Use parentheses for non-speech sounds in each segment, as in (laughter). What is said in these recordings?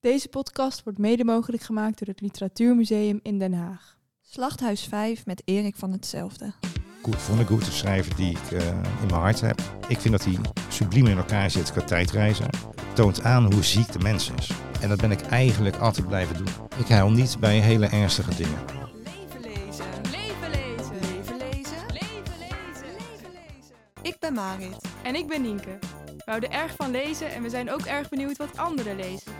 Deze podcast wordt mede mogelijk gemaakt door het Literatuurmuseum in Den Haag. Slachthuis 5 met Erik van Hetzelfde. Koert Vonnegut, de schrijver die ik uh, in mijn hart heb. Ik vind dat hij subliem in elkaar zit qua tijdreizen. Toont aan hoe ziek de mens is. En dat ben ik eigenlijk altijd blijven doen. Ik huil niet bij hele ernstige dingen. Leven lezen. Leven lezen. Leven lezen. Leven lezen. Leven lezen. Ik ben Marit. En ik ben Nienke. We houden erg van lezen en we zijn ook erg benieuwd wat anderen lezen.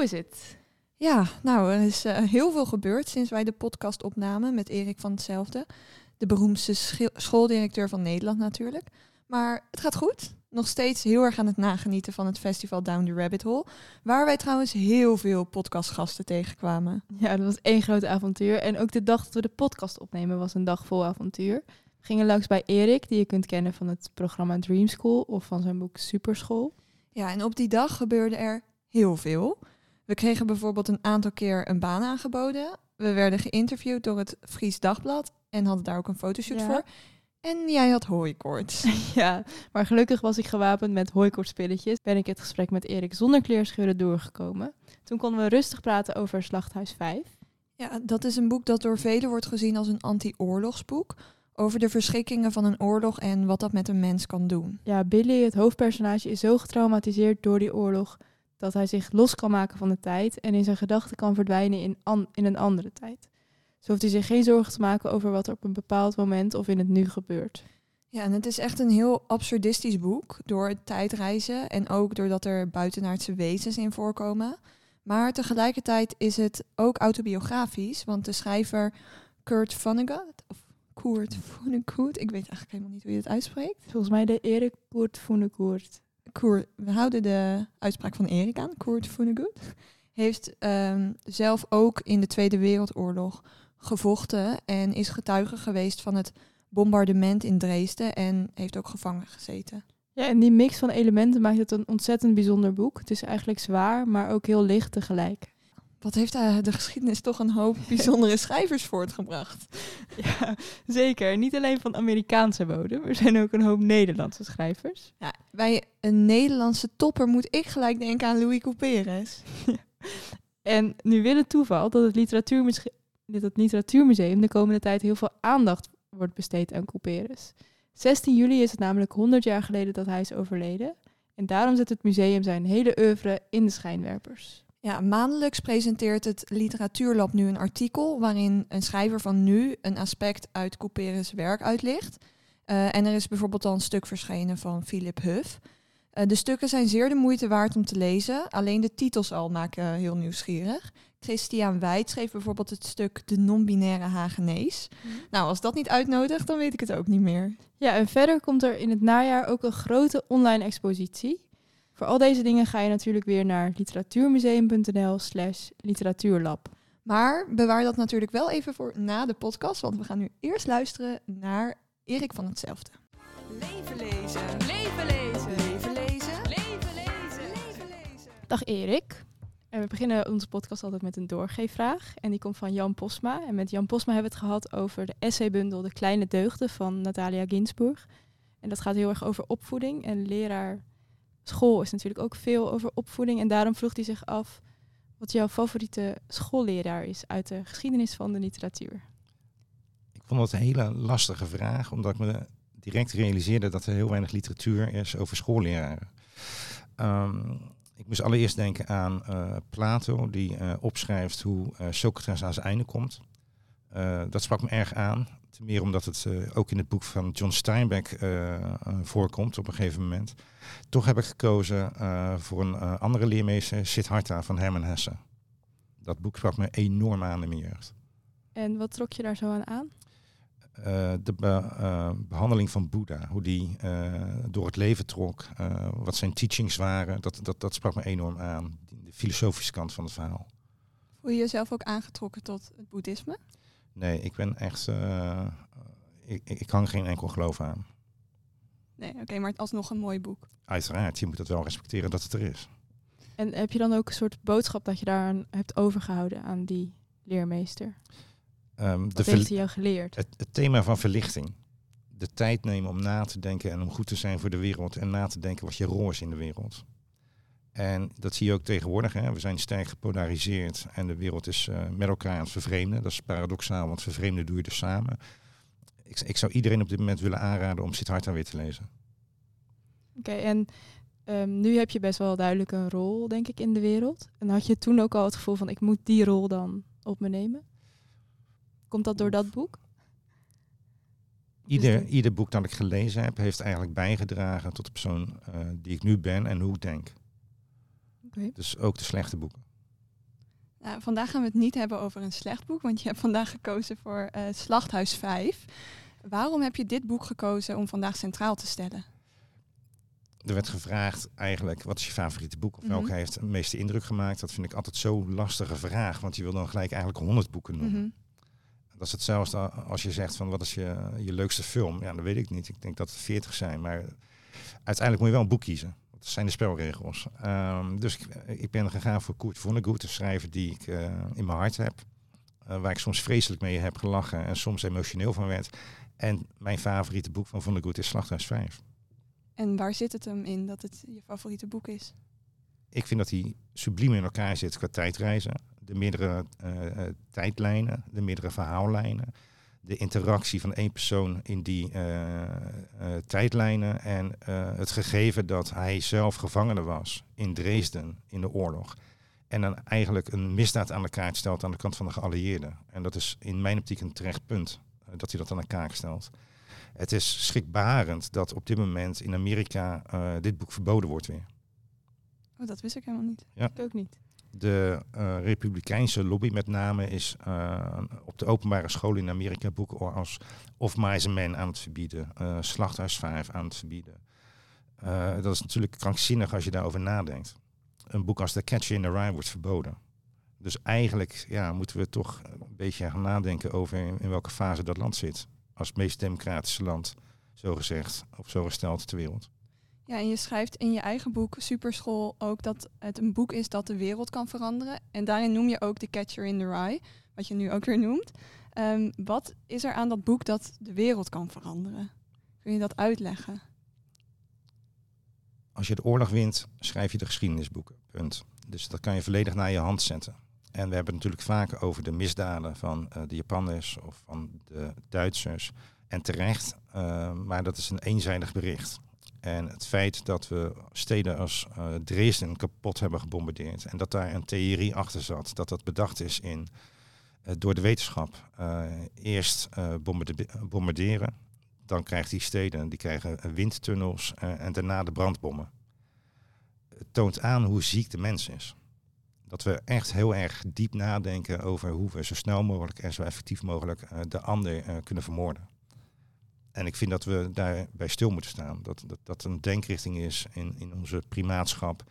Hoe is het? Ja, nou, er is eh, heel veel gebeurd sinds wij de podcast opnamen met Erik van Hetzelfde. De beroemdste schooldirecteur van Nederland natuurlijk. Maar het gaat goed. Nog steeds heel erg aan het nagenieten van het festival Down the Rabbit Hole. Waar wij trouwens heel veel podcastgasten tegenkwamen. Ja, dat was één groot avontuur. En ook de dag dat we de podcast opnemen was een dag vol avontuur. We gingen langs bij Erik, die je kunt kennen van het programma Dream School of van zijn boek Superschool. Ja, en op die dag gebeurde er heel veel. We kregen bijvoorbeeld een aantal keer een baan aangeboden. We werden geïnterviewd door het Fries Dagblad en hadden daar ook een fotoshoot Ja. voor. En jij had hooikoorts. (laughs) Ja, maar gelukkig was ik gewapend met hooikortspilletjes. Ben ik het gesprek met Erik zonder kleerscheuren doorgekomen. Toen konden we rustig praten over Slachthuis 5. Ja, dat is een boek dat door velen wordt gezien als een anti-oorlogsboek. Over de verschrikkingen van een oorlog en wat dat met een mens kan doen. Ja, Billy, het hoofdpersonage, is zo getraumatiseerd door die oorlog dat hij zich los kan maken van de tijd en in zijn gedachten kan verdwijnen in, an- in een andere tijd. Zo hoeft hij zich geen zorgen te maken over wat er op een bepaald moment of in het nu gebeurt. Ja, en het is echt een heel absurdistisch boek door het tijdreizen en ook doordat er buitenaardse wezens in voorkomen. Maar tegelijkertijd is het ook autobiografisch, want de schrijver Kurt Vonnegut, of Kurt Vonnegut, ik weet eigenlijk helemaal niet hoe je het uitspreekt. Volgens mij de Erik Koert Voenekoert. Koert, we houden de uitspraak van Erik aan, Kurt Vonnegut, heeft ehm, zelf ook in de Tweede Wereldoorlog gevochten en is getuige geweest van het bombardement in Dresden en heeft ook gevangen gezeten. Ja, en die mix van elementen maakt het een ontzettend bijzonder boek. Het is eigenlijk zwaar, maar ook heel licht tegelijk. Wat heeft eh, de geschiedenis toch een hoop (laughs) bijzondere schrijvers voortgebracht? (laughs) Ja, zeker. Niet alleen van Amerikaanse bodem. Er zijn ook een hoop Nederlandse schrijvers. Ja, bij een Nederlandse topper moet ik gelijk denken aan Louis Couperus. (laughs) En nu wil het toeval dat het, literatuurmuse- dat het Literatuurmuseum de komende tijd heel veel aandacht wordt besteed aan Couperus. 16 juli is het namelijk 100 jaar geleden dat hij is overleden. En daarom zet het museum zijn hele oeuvre in de schijnwerpers. Ja, maandelijks presenteert het Literatuurlab nu een artikel waarin een schrijver van nu een aspect uit Couperus' werk uitlicht. Eh, en er is bijvoorbeeld al een stuk verschenen van Philip Huff. Eh, de stukken zijn zeer de moeite waard om te lezen. Alleen de titels al maken heel nieuwsgierig. Christian Wijd schreef bijvoorbeeld het stuk De non-binaire Hagenees. Nou, als dat niet uitnodigt, dan weet ik het ook niet meer. Ja, en verder komt er in het najaar ook een grote online expositie. Voor al deze dingen ga je natuurlijk weer naar literatuurmuseum.nl slash literatuurlab. Maar bewaar dat natuurlijk wel even voor na de podcast, want we gaan nu eerst luisteren naar Erik van Hetzelfde. Leven lezen. Leven lezen! Leven lezen. Leven lezen! Leven lezen. Dag Erik. En we beginnen onze podcast altijd met een doorgeefvraag. En die komt van Jan Posma. En met Jan Posma hebben we het gehad over de essaybundel De Kleine Deugden van Natalia Ginsburg. En dat gaat heel erg over opvoeding. En leraar school is natuurlijk ook veel over opvoeding. En daarom vroeg hij zich af wat jouw favoriete schoolleraar is uit de geschiedenis van de literatuur. Ik vond dat een hele lastige vraag, omdat ik me direct realiseerde dat er heel weinig literatuur is over schoolleraren. Ehm, ik moest allereerst denken aan eh, Plato, die eh, opschrijft hoe eh, Socrates aan zijn einde komt. Eh, dat sprak me erg aan. Ten meer omdat het eh, ook in het boek van John Steinbeck eh, voorkomt op een gegeven moment. Toch heb ik gekozen voor een andere leermeester, Siddhartha van Herman Hesse. Dat boek sprak me enorm aan in mijn jeugd. En wat trok je daar zo aan aan? De be- eh, behandeling van Boeddha, hoe die door het leven trok, wat zijn teachings waren, dat, dat, dat sprak me enorm aan. De filosofische kant van het verhaal. Voel je jezelf ook aangetrokken tot het boeddhisme? Nee, ik ben echt. eh, ik, ik hang geen enkel geloof aan. Nee, oké, maar het alsnog een mooi boek. Uiteraard, je moet het wel respecteren dat het er is. En heb je dan ook een soort boodschap dat je daar hebt overgehouden aan die leermeester? De Wat heeft hij jou geleerd? het, het thema van verlichting. De tijd nemen om na te denken en om goed te zijn voor de wereld. En na te denken wat je rol is in de wereld. En dat zie je ook tegenwoordig. Hè. We zijn sterk gepolariseerd en de wereld is eh, met elkaar aan het vervreemden. Dat is paradoxaal, want vervreemden doe je dus samen. Ik, ik zou iedereen op dit moment willen aanraden om Siddhartha weer te lezen. Oké, en ehm, nu heb je best wel duidelijk een rol, denk ik, in de wereld. En had je toen ook al het gevoel van, ik moet die rol dan op me nemen? Komt dat door dat boek? Ieder, ieder boek dat ik gelezen heb, heeft eigenlijk bijgedragen tot de persoon eh, die ik nu ben en hoe ik denk. Dus ook de slechte boeken. Nou, vandaag gaan we het niet hebben over een slecht boek, want je hebt vandaag gekozen voor eh, Slachthuis 5. Waarom heb je dit boek gekozen om vandaag centraal te stellen? Er werd gevraagd eigenlijk, wat is je favoriete boek? Of Mhm. welke heeft de meeste indruk gemaakt? Dat vind ik altijd zo'n lastige vraag, want je wil dan gelijk eigenlijk honderd boeken noemen. Mhm. Dat is hetzelfde als je zegt van wat is je, je leukste film? Ja, dat weet ik niet. Ik denk dat het veertig zijn, maar uiteindelijk moet je wel een boek kiezen. Dat zijn de spelregels. Ehm, dus ik, ik ben gegaan voor Kurt Vonnegut, een schrijver die ik eh, in mijn hart heb. Eh, waar ik soms vreselijk mee heb gelachen en soms emotioneel van werd. En mijn favoriete boek van Vonnegut is Slachthuis 5. En waar zit het hem in dat het je favoriete boek is? Ik vind dat hij subliem in elkaar zit qua tijdreizen. De meerdere eh, tijdlijnen, de meerdere verhaallijnen. De interactie van één persoon in die eh, eh, tijdlijnen. En eh, het gegeven dat hij zelf gevangene was in Dresden in de oorlog. En dan eigenlijk een misdaad aan de kaart stelt aan de kant van de geallieerden. En dat is in mijn optiek een terecht punt dat hij dat aan de kaak stelt. Het is schrikbarend dat op dit moment in Amerika dit boek verboden wordt weer. Oh, dat wist ik helemaal niet. Ik ook niet. De eh, republikeinse lobby met name is eh, op de openbare scholen in Amerika boeken als Of Mice aan het verbieden, eh Slachthuis 5 aan het verbieden. Dat is natuurlijk krankzinnig als je daarover nadenkt. Een boek als The Catcher in the Rye wordt verboden. Dus eigenlijk ja, moeten we toch een beetje gaan nadenken over in, in welke fase dat land zit. Als het meest democratische land, zo gezegd, of zo gesteld ter wereld. Ja, en je schrijft in je eigen boek Superschool ook dat het een boek is dat de wereld kan veranderen. En daarin noem je ook The Catcher in the Rye, wat je nu ook weer noemt. Ehm, wat is er aan dat boek dat de wereld kan veranderen? Kun je dat uitleggen? Als je de oorlog wint, schrijf je de geschiedenisboeken. Punt. Dus dat kan je volledig naar je hand zetten. En we hebben het natuurlijk vaker over de misdaden van eh, de Japanners of van de Duitsers. En terecht, eh, maar dat is een eenzijdig bericht. En het feit dat we steden als eh, Dresden kapot hebben gebombardeerd en dat daar een theorie achter zat, dat dat bedacht is in, eh, door de wetenschap. Eh, eerst bombarde- bombarderen, dan krijgt die steden, die krijgen windtunnels en daarna de brandbommen. Het toont aan hoe ziek de mens is. Dat we echt heel erg diep nadenken over hoe we zo snel mogelijk en zo effectief mogelijk de ander kunnen vermoorden. En ik vind dat we daarbij stil moeten staan. Dat dat, dat een denkrichting is in, in onze primaatschap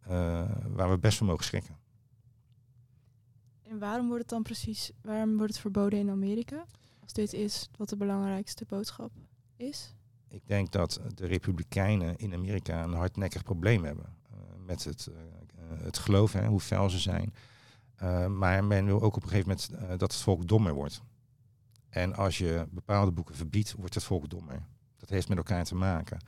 eh, waar we best van mogen schrikken. En waarom wordt het dan precies, waarom wordt het verboden in Amerika? Als dit is wat de belangrijkste boodschap is? Ik denk dat de Republikeinen in Amerika een hardnekkig probleem hebben eh, met het, eh, het geloof, hè, hoe fel ze zijn. Maar men wil ook op een gegeven moment dat het volk dommer wordt. En als je bepaalde boeken verbiedt, wordt het volk dommer. Dat heeft met elkaar te maken.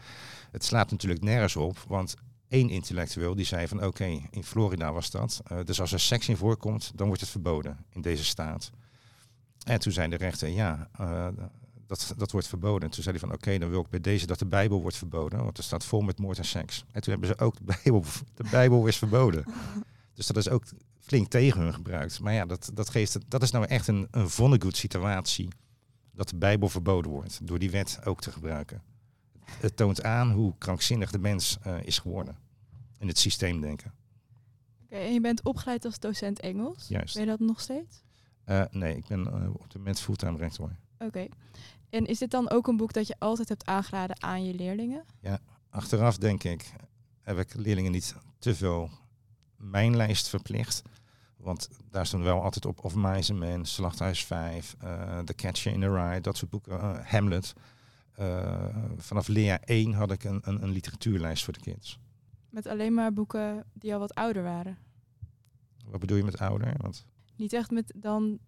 Het slaat natuurlijk nergens op, want één intellectueel die zei van oké, in Florida was dat. eh, dus als er seks in voorkomt, dan wordt het verboden in deze staat. En toen zei de rechter, ja, eh, dat, dat wordt verboden. En toen zei hij van oké, dan wil ik bij deze dat de Bijbel wordt verboden, want er staat vol met moord en seks. En toen hebben ze ook de Bijbel, de Bijbel is verboden. Dus dat is ook flink tegen hun gebruikt. Maar ja, dat, dat, geeft, het- dat is nou echt een, een Vonnegut situatie. Dat de Bijbel verboden wordt door die wet ook te gebruiken. Het toont aan hoe krankzinnig de mens eh, is geworden. In het systeem denken. Oké, en je bent opgeleid als docent Engels. Juist. Ben je dat nog steeds? Eh, nee, ik ben eh, op dit moment fulltime rector. Oké. En is dit dan ook een boek dat je altijd hebt aangeraden aan je leerlingen? Achteraf denk ik, heb ik leerlingen niet te veel mijn lijst verplicht. Want daar stond wel altijd op Of Mice and Men, Slachthuis 5, uh, The Catcher in the Rye, dat soort boeken, uh, Hamlet. Uh, vanaf leerjaar 1 had ik een, een, een, literatuurlijst voor de kids. Met alleen maar boeken die al wat ouder waren? Wat bedoel je met ouder? Want... Niet echt met dan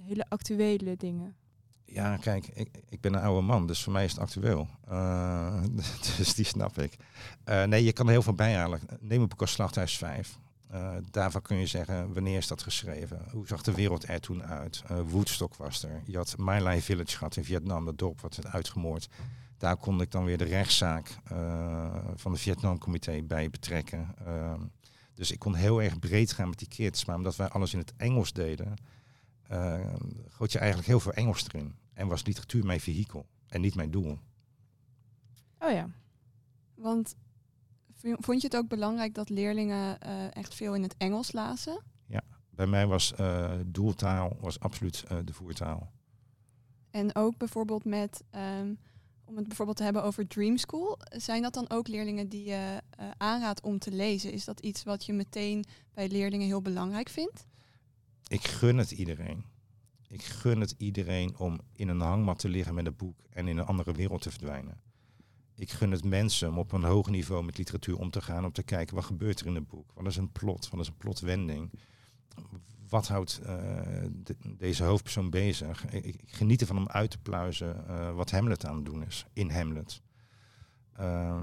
hele actuele dingen. Ja, kijk, ik, ik ben een oude man, dus voor mij is het actueel. (laughs) Dus die snap ik. Nee, je kan er heel veel bijhalen. Neem een boek als Slachthuis 5. Uh, daarvan kun je zeggen, wanneer is dat geschreven? Hoe zag de wereld er toen uit? Woodstock was er. Je had My Lai Village gehad in Vietnam, dat dorp wat werd uitgemoord. Daar kon ik dan weer de rechtszaak van de Vietnamcomité bij betrekken. Ehm, dus ik kon heel erg breed gaan met die kids. Maar omdat wij alles in het Engels deden, uh, goot je eigenlijk heel veel Engels erin. En was literatuur mijn vehikel en niet mijn doel. Oh ja. Want vond je het ook belangrijk dat leerlingen uh, echt veel in het Engels lazen? Ja, bij mij was uh, doeltaal was absoluut uh, de voertaal. En ook bijvoorbeeld met, um, om het bijvoorbeeld te hebben over Dream School, zijn dat dan ook leerlingen die je aanraadt om te lezen? Is dat iets wat je meteen bij leerlingen heel belangrijk vindt? Ik gun het iedereen. Ik gun het iedereen om in een hangmat te liggen met een boek en in een andere wereld te verdwijnen. Ik gun het mensen om op een hoog niveau met literatuur om te gaan, om te kijken wat gebeurt er in het boek. Wat is een plot? Wat is een plotwending? Wat houdt de, deze hoofdpersoon bezig? Ik, geniet ervan om uit te pluizen uh, wat Hamlet aan het doen is in Hamlet. Uh,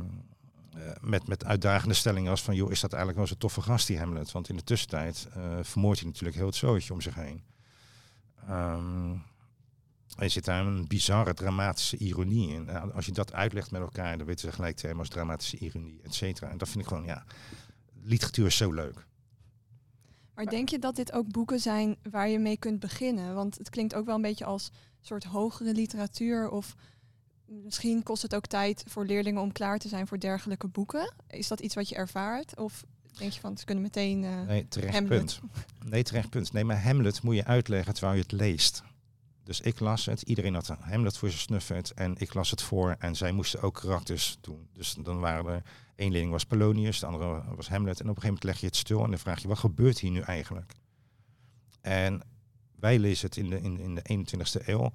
met, met uitdagende stellingen als van, joh, is dat eigenlijk wel zo'n toffe gast, die Hamlet? Want in de tussentijd vermoordt hij natuurlijk heel het zootje om zich heen. Um, er zit daar een bizarre dramatische ironie in. Als je dat uitlegt met elkaar, dan weten ze gelijk thema's dramatische ironie, et cetera. En dat vind ik gewoon, ja, literatuur is zo leuk. Maar denk je dat dit ook boeken zijn waar je mee kunt beginnen? Want het klinkt ook wel een beetje als soort hogere literatuur. Of misschien kost het ook tijd voor leerlingen om klaar te zijn voor dergelijke boeken. Is dat iets wat je ervaart? Of denk je van, ze kunnen meteen uh, Nee, terecht Hamlet. punt. Nee, terecht punt. Nee, maar Hamlet moet je uitleggen terwijl je het leest. Dus ik las het, iedereen had Hamlet voor zijn snuffert en ik las het voor en zij moesten ook karakters doen. Dus dan waren er, één leerling was Polonius, de andere was Hamlet en op een gegeven moment leg je het stil en dan vraag je, wat gebeurt hier nu eigenlijk? En wij lezen het in de, in, in de 21ste eeuw,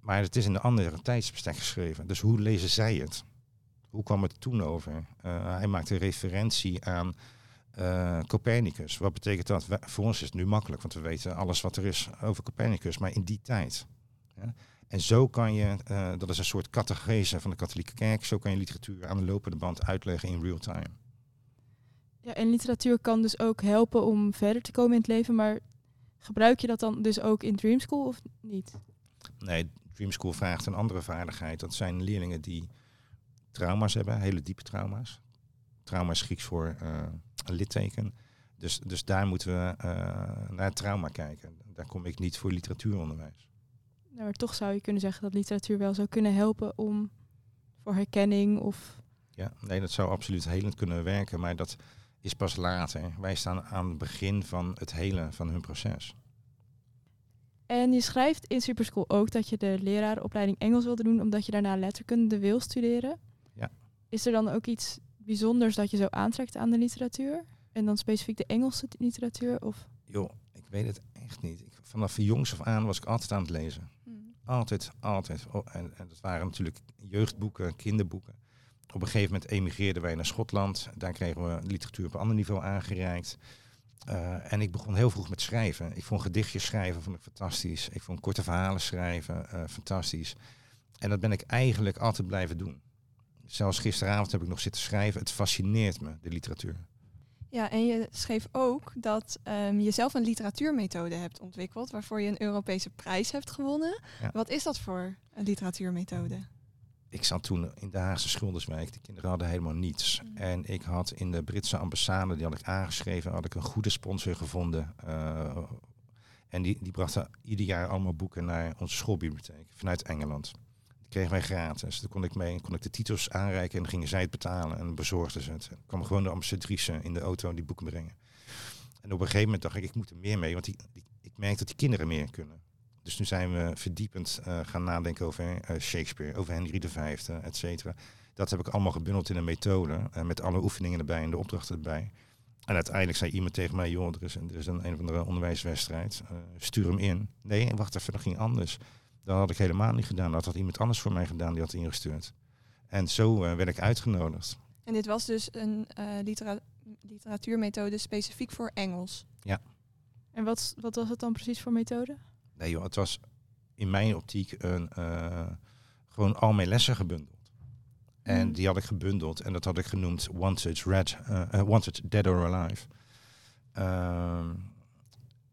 maar het is in een andere tijdsbestek geschreven. Dus hoe lezen zij het? Hoe kwam het toen over? Uh, hij maakte referentie aan uh, Copernicus. Wat betekent dat? Voor ons is het nu makkelijk, want we weten alles wat er is over Copernicus, maar in die tijd. Ja? En zo kan je, uh, dat is een soort catechese van de katholieke kerk, zo kan je literatuur aan de lopende band uitleggen in real time. Ja, en literatuur kan dus ook helpen om verder te komen in het leven, maar gebruik je dat dan dus ook in Dream School of niet? Nee, Dream School vraagt een andere vaardigheid. Dat zijn leerlingen die trauma's hebben, hele diepe trauma's. Trauma is Grieks voor uh, een litteken. Dus, dus daar moeten we uh, naar het trauma kijken. Daar kom ik niet voor literatuuronderwijs. Nou, maar toch zou je kunnen zeggen dat literatuur wel zou kunnen helpen om voor herkenning of. Ja, nee, dat zou absoluut helend kunnen werken, maar dat is pas later. Wij staan aan het begin van het hele van hun proces. En je schrijft in Superschool ook dat je de lerarenopleiding Engels wilde doen omdat je daarna letterkunde wil studeren. Ja. Is er dan ook iets bijzonders dat je zo aantrekt aan de literatuur? En dan specifiek de Engelse literatuur? Of? Joh, ik weet het echt niet. Ik, vanaf jongs af aan was ik altijd aan het lezen. Hmm. Altijd, altijd. Oh, en, en dat waren natuurlijk jeugdboeken, kinderboeken. Op een gegeven moment emigreerden wij naar Schotland. Daar kregen we literatuur op een ander niveau aangereikt. Uh, en ik begon heel vroeg met schrijven. Ik vond gedichtjes schrijven vond ik fantastisch. Ik vond korte verhalen schrijven uh, fantastisch. En dat ben ik eigenlijk altijd blijven doen. Zelfs gisteravond heb ik nog zitten schrijven. Het fascineert me, de literatuur. Ja, en je schreef ook dat um, je zelf een literatuurmethode hebt ontwikkeld, waarvoor je een Europese prijs hebt gewonnen. Ja. Wat is dat voor een literatuurmethode? Ik zat toen in de Haagse Schilderswijk. De kinderen hadden helemaal niets. Mm. En ik had in de Britse ambassade, die had ik aangeschreven, had ik een goede sponsor gevonden. Uh, en die, die brachten ieder jaar allemaal boeken naar onze schoolbibliotheek vanuit Engeland. Die kregen wij gratis. Daar kon ik mee, kon ik de titels aanreiken en dan gingen zij het betalen en bezorgden ze het. En kwam gewoon de ambassadrice in de auto die boeken brengen. En op een gegeven moment dacht ik, ik moet er meer mee, want ik merk dat die kinderen meer kunnen. Dus nu zijn we verdiepend eh, gaan nadenken over eh, Shakespeare, over Henry V, et cetera. Dat heb ik allemaal gebundeld in een methode. Uh, met alle oefeningen erbij en de opdrachten erbij. En uiteindelijk zei iemand tegen mij, joh, er is een, is een, een of andere onderwijswedstrijd. stuur hem in. Nee, wacht even, dat ging anders. Dat had ik helemaal niet gedaan. Dat had iemand anders voor mij gedaan, die had ingestuurd. En zo werd ik uitgenodigd. En dit was dus een litera literatuurmethode specifiek voor Engels? Ja. En wat, wat was het dan precies voor methode? Nee joh, het was in mijn optiek een, uh, gewoon al mijn lessen gebundeld. En hmm. die had ik gebundeld en dat had ik genoemd Wanted, Red, uh, wanted Dead or Alive. Uh,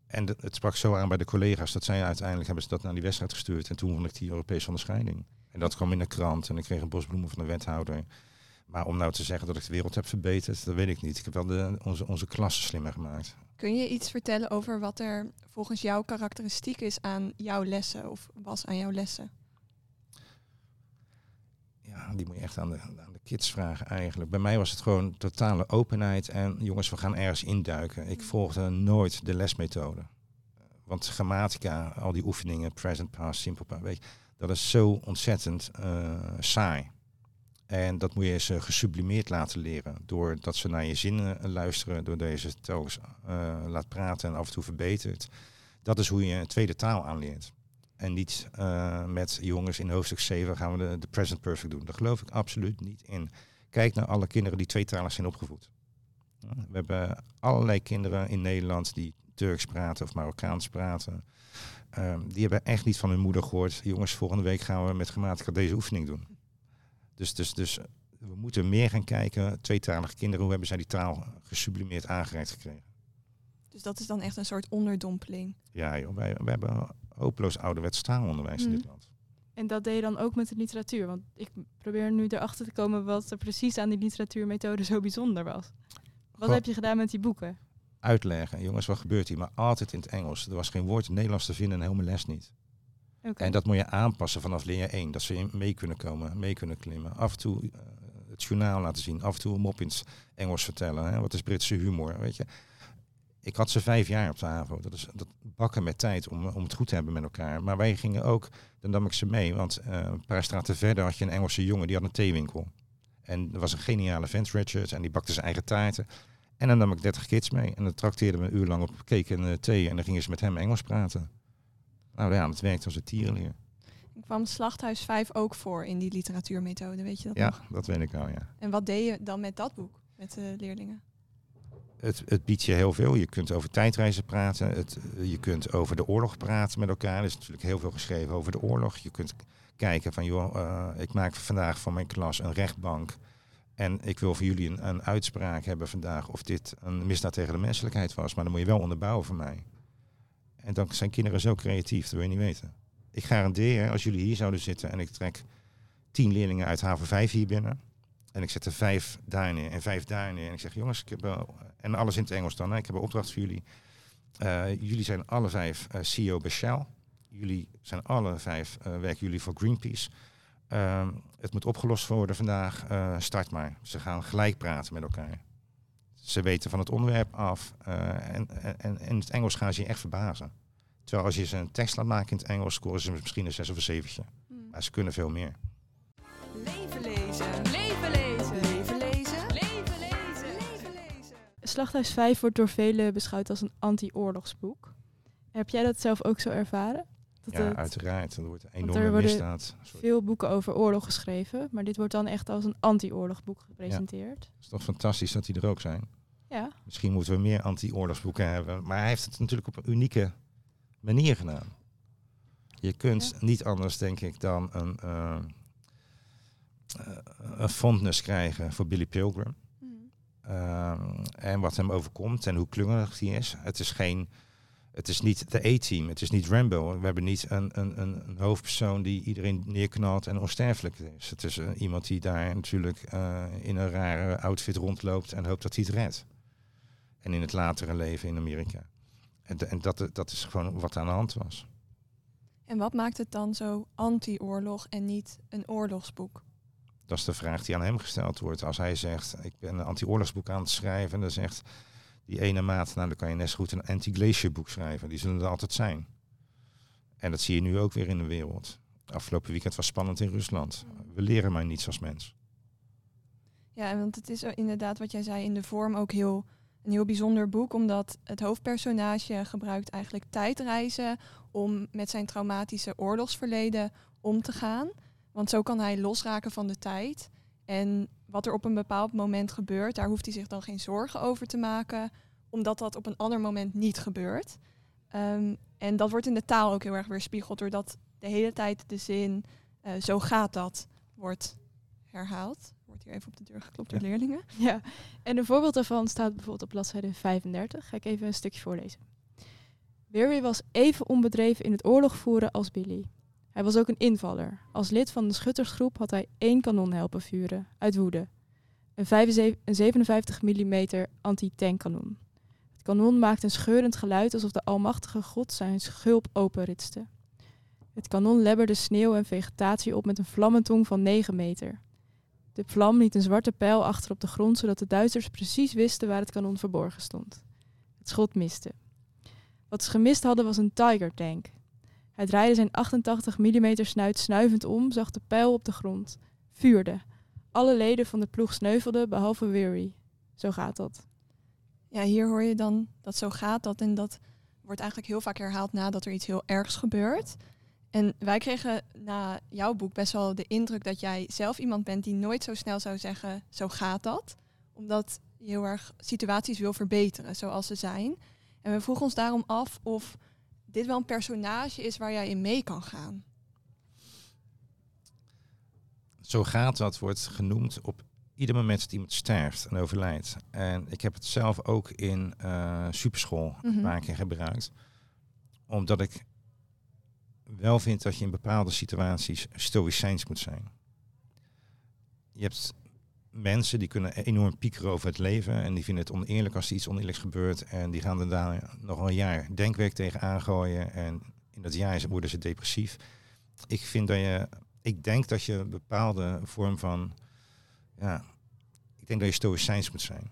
en het sprak zo aan bij de collega's dat zij uiteindelijk hebben ze dat naar die wedstrijd gestuurd. En toen vond ik die Europese onderscheiding. En dat kwam in de krant en ik kreeg een bosbloemen van de wethouder. Maar om nou te zeggen dat ik de wereld heb verbeterd, dat weet ik niet. Ik heb wel de, onze, onze klasse slimmer gemaakt. Kun je iets vertellen over wat er volgens jou karakteristiek is aan jouw lessen of was aan jouw lessen? Ja, die moet je echt aan de, aan de kids vragen eigenlijk. Bij mij was het gewoon totale openheid en jongens, we gaan ergens induiken. Ik mm. volgde nooit de lesmethode. Want grammatica, al die oefeningen, present, past, simple past, weet je, dat is zo ontzettend uh, saai. En dat moet je ze gesublimeerd laten leren. Doordat ze naar je zinnen luisteren, door deze telkens uh, laat praten en af en toe verbetert. Dat is hoe je een tweede taal aanleert. En niet uh, met jongens in hoofdstuk 7 gaan we de, de, present perfect doen. Daar geloof ik absoluut niet in. Kijk naar alle kinderen die tweetalig zijn opgevoed. We hebben allerlei kinderen in Nederland die Turks praten of Marokkaans praten. Um, die hebben echt niet van hun moeder gehoord. Jongens, volgende week gaan we met grammatica deze oefening doen. Dus, dus, dus we moeten meer gaan kijken, tweetalige kinderen, hoe hebben zij die taal gesublimeerd aangereikt gekregen. Dus dat is dan echt een soort onderdompeling? Ja, joh, wij, wij hebben hopeloos ouderwets taalonderwijs in dit mhm. land. En dat deed je dan ook met de literatuur? Want ik probeer nu erachter te komen wat er precies aan die literatuurmethode zo bijzonder was. Wat heb je gedaan met die boeken? Uitleggen. Jongens, wat gebeurt hier? Maar altijd in het Engels. Er was geen woord in Nederlands te vinden en helemaal les niet. En dat moet je aanpassen vanaf leer 1. Dat ze mee kunnen komen, mee kunnen klimmen. Af en toe uh, het journaal laten zien. Af en toe een mop in het Engels vertellen. Hè? Wat is Britse humor, weet je. Ik had ze vijf jaar op de HAVO. Dat is dat bakken met tijd om, om het goed te hebben met elkaar. Maar wij gingen ook, dan nam ik ze mee. Want uh, een paar straten verder had je een Engelse jongen, die had een theewinkel. En er was een geniale vent, Richard. En die bakte zijn eigen taarten. En dan nam ik 30 kids mee. En dan trakteerden we een uur lang op cake en uh, thee. En dan gingen ze met hem Engels praten. Nou ja, het werkt als een tierenleer. Ik kwam Slachthuis 5 ook voor in die literatuurmethode, weet je dat Ja, dat weet ik al, ja. En wat deed je dan met dat boek, met de leerlingen? Het, het biedt je heel veel. Je kunt over tijdreizen praten. Het, je kunt over de oorlog praten met elkaar. Er is natuurlijk heel veel geschreven over de oorlog. Je kunt kijken van, joh, uh, ik maak vandaag van mijn klas een rechtbank. En ik wil voor jullie een, een uitspraak hebben vandaag of dit een misdaad tegen de menselijkheid was. Maar dan moet je wel onderbouwen voor mij. En dan zijn kinderen zo creatief, dat wil je niet weten. Ik garandeer, als jullie hier zouden zitten en ik trek tien leerlingen uit haven 5 hier binnen. En ik zet er vijf daar neer en vijf daar neer. En ik zeg, jongens, ik heb wel, en alles in het Engels dan. Hè, ik heb een opdracht voor jullie. Uh, jullie zijn alle vijf uh, CEO bij Shell. Jullie zijn alle vijf, uh, werken jullie voor Greenpeace. Ehm, het moet opgelost worden vandaag. start maar. Ze gaan gelijk praten met elkaar. Ze weten van het onderwerp af. Uh, en, en, in het Engels gaan ze je echt verbazen. Terwijl als je ze een tekst laat maken in het Engels, scoren ze misschien een zes of een zeventje. Hmm. Maar ze kunnen veel meer. Leven lezen. Leven lezen. Slachthuis 5 wordt door velen beschouwd als een anti-oorlogsboek. Heb jij dat zelf ook zo ervaren? Dat ja, uiteraard. Er wordt een enorme misdaad. veel boeken over oorlog geschreven, maar dit wordt dan echt als een anti-oorlogboek gepresenteerd. Ja. is toch fantastisch dat die er ook zijn? Ja. Misschien moeten we meer anti-oorlogsboeken hebben. Maar hij heeft het natuurlijk op een unieke manier gedaan. Je kunt niet anders, denk ik, dan een, uh, een fondness krijgen voor Billy Pilgrim. Mm. en wat hem overkomt en hoe klungelig hij is. Het is geen het is niet de A-team, het is niet Rambo. We hebben niet een, een, een, hoofdpersoon die iedereen neerknalt en onsterfelijk is. Het is uh, iemand die daar natuurlijk uh, in een rare outfit rondloopt en hoopt dat hij het redt. En in het latere leven in Amerika. En, en dat, dat is gewoon wat aan de hand was. En wat maakt het dan zo anti-oorlog en niet een oorlogsboek? Dat is de vraag die aan hem gesteld wordt. Als hij zegt, ik ben een anti-oorlogsboek aan het schrijven, en dan zegt die ene maat, nou dan kan je net zo goed een anti-glacier boek schrijven. Die zullen er altijd zijn. En dat zie je nu ook weer in de wereld. Afgelopen weekend was spannend in Rusland. We leren maar niets als mens. Ja, want het is inderdaad wat jij zei in de vorm ook heel een heel bijzonder boek, omdat het hoofdpersonage gebruikt eigenlijk tijdreizen om met zijn traumatische oorlogsverleden om te gaan. Want zo kan hij losraken van de tijd. En wat er op een bepaald moment gebeurt, daar hoeft hij zich dan geen zorgen over te maken, omdat dat op een ander moment niet gebeurt. Ehm, en dat wordt in de taal ook heel erg weerspiegeld, doordat de hele tijd de zin uh, zo gaat dat wordt herhaald. Wordt hier even op de deur geklopt door leerlingen. (laughs) Ja, en een voorbeeld daarvan staat bijvoorbeeld op bladzijde 35. Ga ik even een stukje voorlezen. Weary was even onbedreven in het oorlog voeren als Billy. Hij was ook een invaller. Als lid van de schuttersgroep had hij één kanon helpen vuren, uit woede. Een, 57 mm anti-tankkanon. Het kanon maakte een scheurend geluid alsof de almachtige god zijn schulp openritste. Het kanon lebberde sneeuw en vegetatie op met een vlammentong van 9 meter. De vlam liet een zwarte pijl achter op de grond, zodat de Duitsers precies wisten waar het kanon verborgen stond. Het schot miste. Wat ze gemist hadden was een Tiger tank. Hij draaide zijn 88 mm snuit snuivend om, zag de pijl op de grond, vuurde. Alle leden van de ploeg sneuvelden, behalve Weary. Zo gaat dat. Ja, hier hoor je dan dat zo gaat dat en dat wordt eigenlijk heel vaak herhaald nadat er iets heel ergs gebeurt. En wij kregen na jouw boek best wel de indruk dat jij zelf iemand bent die nooit zo snel zou zeggen, zo gaat dat. Omdat je heel erg situaties wil verbeteren zoals ze zijn. En we vroegen ons daarom af of dit wel een personage is waar jij in mee kan gaan. Zo gaat dat, wordt genoemd op ieder moment dat iemand sterft en overlijdt. En ik heb het zelf ook in uh, superschool een mhm. paar keer gebruikt. Omdat ik wel vind dat je in bepaalde situaties stoïcijns moet zijn. Je hebt mensen die kunnen enorm piekeren over het leven en die vinden het oneerlijk als er iets oneerlijks gebeurt en die gaan er daar nog een jaar denkwerk tegen aangooien en in dat jaar worden ze depressief. Ik vind dat je, ik denk dat je bepaalde vorm van, ja, ik denk dat je stoïcijns moet zijn.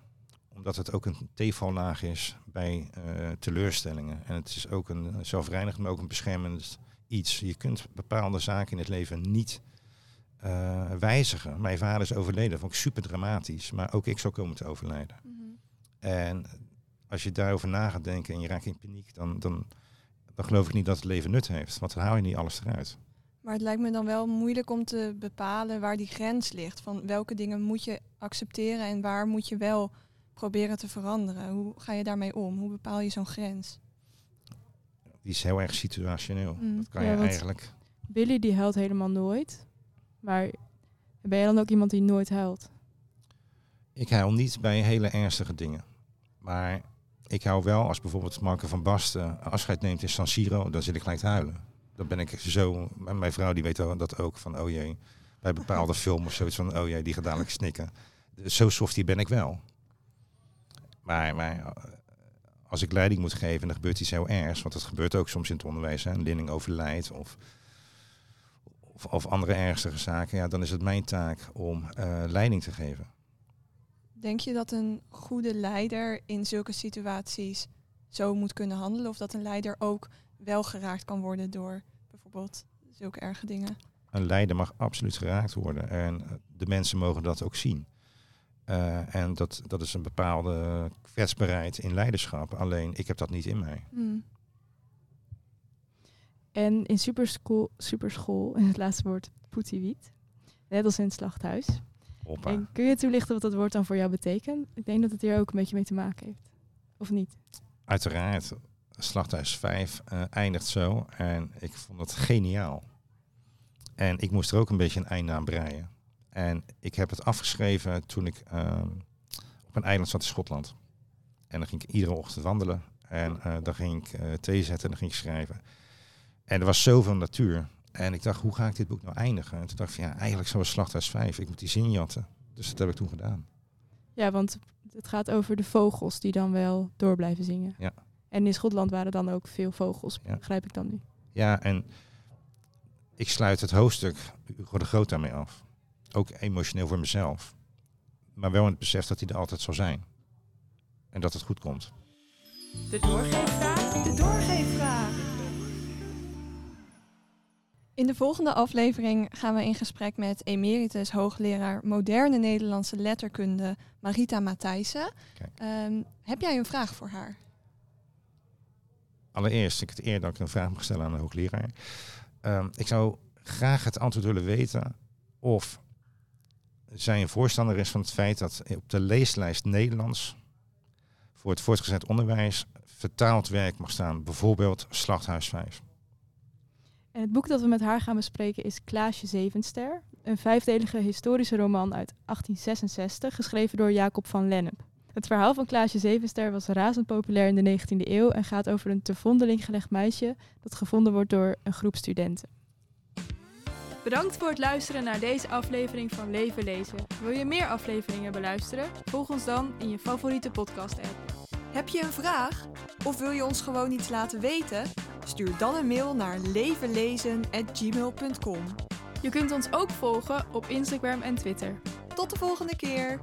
Omdat het ook een tevallaag is bij uh, teleurstellingen. En het is ook een zelfreinigend, maar ook een beschermend iets. Je kunt bepaalde zaken in het leven niet uh, wijzigen. Mijn vader is overleden, dat vond ik super dramatisch. Maar ook ik zou komen te overlijden. Mhm. En als je daarover na gaat denken en je raakt in paniek, dan, dan, dan geloof ik niet dat het leven nut heeft. Want dan haal je niet alles eruit. Maar het lijkt me dan wel moeilijk om te bepalen waar die grens ligt. Van welke dingen moet je accepteren en waar moet je wel proberen te veranderen. Hoe ga je daarmee om? Hoe bepaal je zo'n grens? die is heel erg situationeel. Mm. Dat kan je eigenlijk. Billy die huilt helemaal nooit. Maar ben je dan ook iemand die nooit huilt? Ik huil niet bij hele ernstige dingen. Maar ik hou wel als bijvoorbeeld Marco van Basten afscheid neemt in San Siro, dan zit ik gelijk te huilen. Dan ben ik zo, mijn vrouw die weet dat ook van, oh jee, bij bepaalde (laughs) films of zoiets van, oh jee, die gaat dadelijk snikken. Zo softie ben ik wel. Maar, maar als ik leiding moet geven en er gebeurt iets heel ergs, want dat gebeurt ook soms in het onderwijs, hè, een leerling overlijdt of, of, of, andere ernstige zaken, ja, dan is het mijn taak om uh, leiding te geven. Denk je dat een goede leider in zulke situaties zo moet kunnen handelen? Of dat een leider ook wel geraakt kan worden door bijvoorbeeld zulke erge dingen? Een leider mag absoluut geraakt worden en de mensen mogen dat ook zien. Uh, en dat, dat is een bepaalde kwetsbaarheid in leiderschap. Alleen ik heb dat niet in mij. Hmm. En in superschool, superschool, in (laughs) het laatste woord, poetiewiet. Net als in het slachthuis. En kun je toelichten wat dat woord dan voor jou betekent? Ik denk dat het hier ook een beetje mee te maken heeft. Of niet? Uiteraard. Slachthuis 5 uh, eh, eindigt zo. En ik vond het geniaal. En ik moest er ook een beetje een einde aan breien. En ik heb het afgeschreven toen ik ehm, op een eiland zat in Schotland. En dan ging ik iedere ochtend wandelen. En uh, dan ging ik uh, thee zetten en dan ging ik schrijven. En er was zoveel natuur. En ik dacht, hoe ga ik dit boek nou eindigen? En toen dacht ik, ja, eigenlijk zoals Slachthuis 5. Ik moet die zin jatten. Dus dat heb ik toen gedaan. Ja, want het gaat over de vogels die dan wel door blijven zingen. Ja. En in Schotland waren dan ook veel vogels, ja. begrijp ik dan nu. Ja, en ik sluit het hoofdstuk Hugo de Groot daarmee af. Ook emotioneel voor mezelf. Maar wel in het besef dat hij er altijd zal zijn. En dat het goed komt. De doorgeefvraag. De doorgeefvraag. In de volgende aflevering gaan we in gesprek met emeritus hoogleraar moderne Nederlandse letterkunde Marita Matthijssen. Ehm, heb jij een vraag voor haar? Allereerst, ik het eer dat ik een vraag mag stellen aan de hoogleraar. Ehm, ik zou graag het antwoord willen weten of zij een voorstander is van het feit dat op de leeslijst Nederlands voor het voortgezet onderwijs vertaald werk mag staan, bijvoorbeeld Slachthuis 5. Het boek dat we met haar gaan bespreken is Klaasje Zevenster. Een vijfdelige historische roman uit 1866, geschreven door Jacob van Lennep. Het verhaal van Klaasje Zevenster was razend populair in de 19e eeuw en gaat over een te vondeling gelegd meisje dat gevonden wordt door een groep studenten. Bedankt voor het luisteren naar deze aflevering van Leven Lezen. Wil je meer afleveringen beluisteren? Volg ons dan in je favoriete podcast-app. Heb je een vraag? Of wil je ons gewoon iets laten weten? Stuur dan een mail naar levenlezen.gmail.com. Je kunt ons ook volgen op Instagram en Twitter. Tot de volgende keer!